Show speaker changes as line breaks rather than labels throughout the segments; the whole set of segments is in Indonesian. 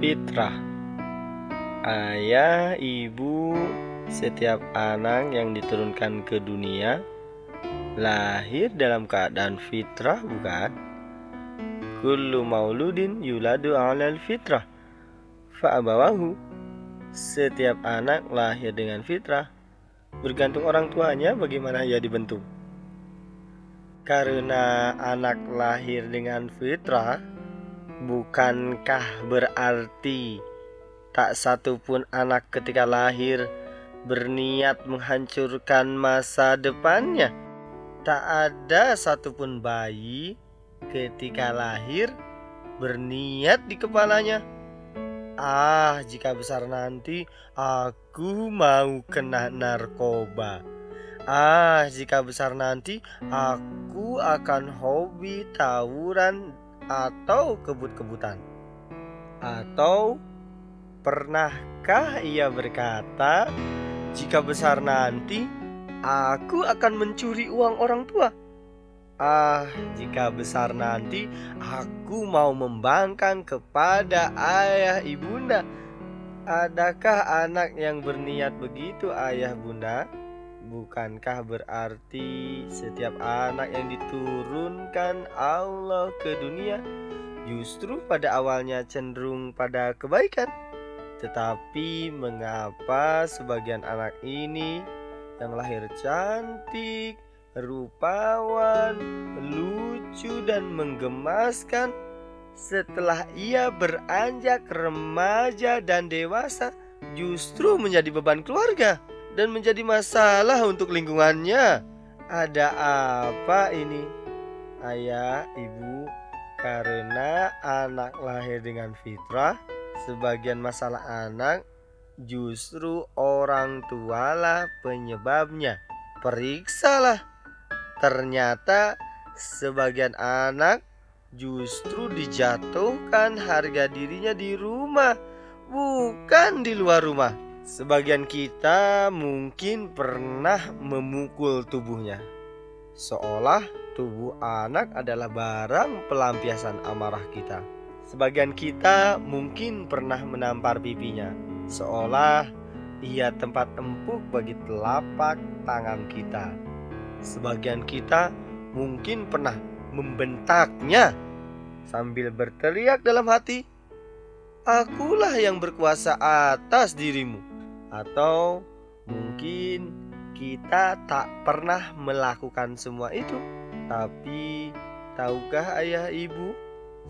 Fitrah. Ayah, ibu, setiap anak yang diturunkan ke dunia lahir dalam keadaan fitrah bukan? Kullu mauludin yuladu alal fitrah. Fa'abawahu. Setiap anak lahir dengan fitrah. Bergantung orang tuanya bagaimana ia dibentuk Karena anak lahir dengan fitrah Bukankah berarti tak satu pun anak ketika lahir berniat menghancurkan masa depannya? Tak ada satupun bayi ketika lahir berniat di kepalanya. Ah, jika besar nanti aku mau kena narkoba. Ah, jika besar nanti aku akan hobi tawuran atau kebut-kebutan? Atau pernahkah ia berkata, "Jika besar nanti aku akan mencuri uang orang tua"? Ah, jika besar nanti aku mau membangkang kepada ayah ibunda. Adakah anak yang berniat begitu, ayah bunda? Bukankah berarti setiap anak yang diturunkan Allah ke dunia justru pada awalnya cenderung pada kebaikan? Tetapi mengapa sebagian anak ini yang lahir cantik, rupawan, lucu dan menggemaskan setelah ia beranjak remaja dan dewasa justru menjadi beban keluarga? Dan menjadi masalah untuk lingkungannya. Ada apa ini? Ayah, ibu, karena anak lahir dengan fitrah, sebagian masalah anak justru orang tualah penyebabnya. Periksalah. Ternyata sebagian anak justru dijatuhkan harga dirinya di rumah, bukan di luar rumah. Sebagian kita mungkin pernah memukul tubuhnya, seolah tubuh anak adalah barang pelampiasan amarah kita. Sebagian kita mungkin pernah menampar pipinya, seolah ia tempat empuk bagi telapak tangan kita. Sebagian kita mungkin pernah membentaknya sambil berteriak dalam hati, "Akulah yang berkuasa atas dirimu." Atau mungkin kita tak pernah melakukan semua itu. Tapi tahukah ayah ibu,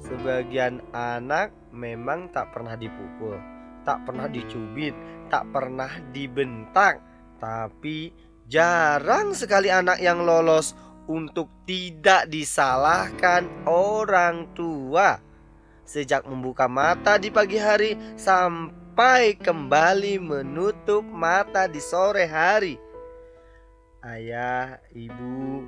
sebagian anak memang tak pernah dipukul, tak pernah dicubit, tak pernah dibentak, tapi jarang sekali anak yang lolos untuk tidak disalahkan orang tua. Sejak membuka mata di pagi hari sampai sampai kembali menutup mata di sore hari. Ayah, ibu,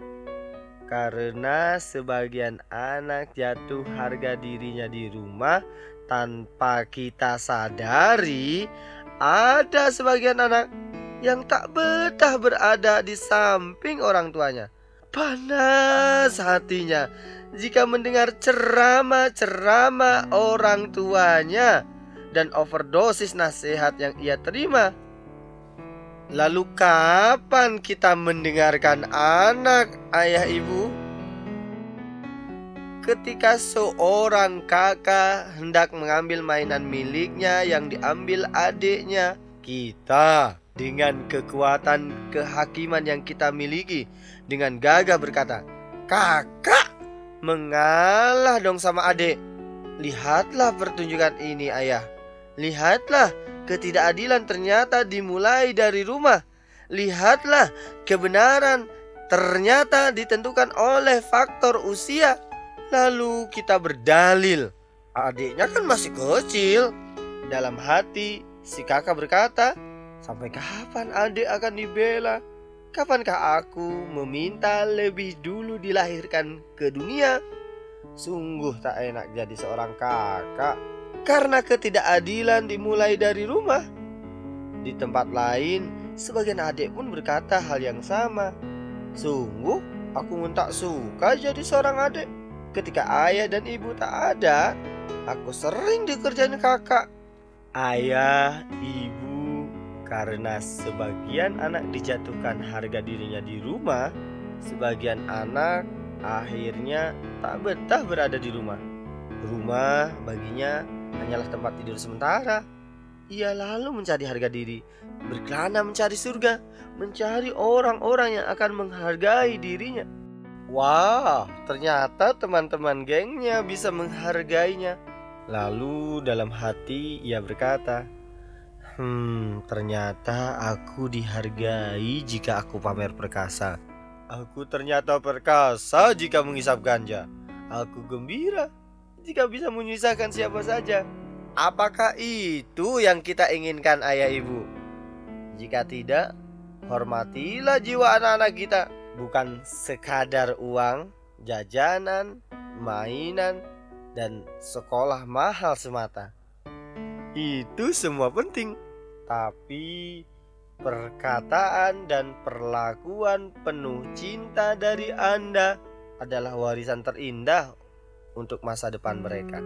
karena sebagian anak jatuh harga dirinya di rumah tanpa kita sadari, ada sebagian anak yang tak betah berada di samping orang tuanya. Panas hatinya jika mendengar ceramah-ceramah orang tuanya dan overdosis nasihat yang ia terima. Lalu kapan kita mendengarkan anak ayah ibu? Ketika seorang kakak hendak mengambil mainan miliknya yang diambil adiknya, kita dengan kekuatan kehakiman yang kita miliki dengan gagah berkata, "Kakak, mengalah dong sama adik. Lihatlah pertunjukan ini, ayah." Lihatlah, ketidakadilan ternyata dimulai dari rumah. Lihatlah, kebenaran ternyata ditentukan oleh faktor usia. Lalu kita berdalil, adiknya kan masih kecil. Dalam hati, si kakak berkata, "Sampai kapan adik akan dibela? Kapankah aku meminta lebih dulu dilahirkan ke dunia?" Sungguh tak enak jadi seorang kakak karena ketidakadilan dimulai dari rumah. Di tempat lain, sebagian adik pun berkata hal yang sama. Sungguh, Aku pun tak suka jadi seorang adik. Ketika ayah dan ibu tak ada, aku sering dikerjain kakak. Ayah, ibu, karena sebagian anak dijatuhkan harga dirinya di rumah, sebagian anak akhirnya tak betah berada di rumah. Rumah baginya hanyalah tempat tidur sementara. Ia lalu mencari harga diri, berkelana mencari surga, mencari orang-orang yang akan menghargai dirinya. Wah, ternyata teman-teman gengnya bisa menghargainya. Lalu dalam hati ia berkata, Hmm, ternyata aku dihargai jika aku pamer perkasa. Aku ternyata perkasa jika mengisap ganja. Aku gembira jika bisa menyusahkan siapa saja. Apakah itu yang kita inginkan ayah ibu? Jika tidak, hormatilah jiwa anak-anak kita. Bukan sekadar uang, jajanan, mainan, dan sekolah mahal semata. Itu semua penting, tapi perkataan dan perlakuan penuh cinta dari Anda adalah warisan terindah untuk masa depan mereka.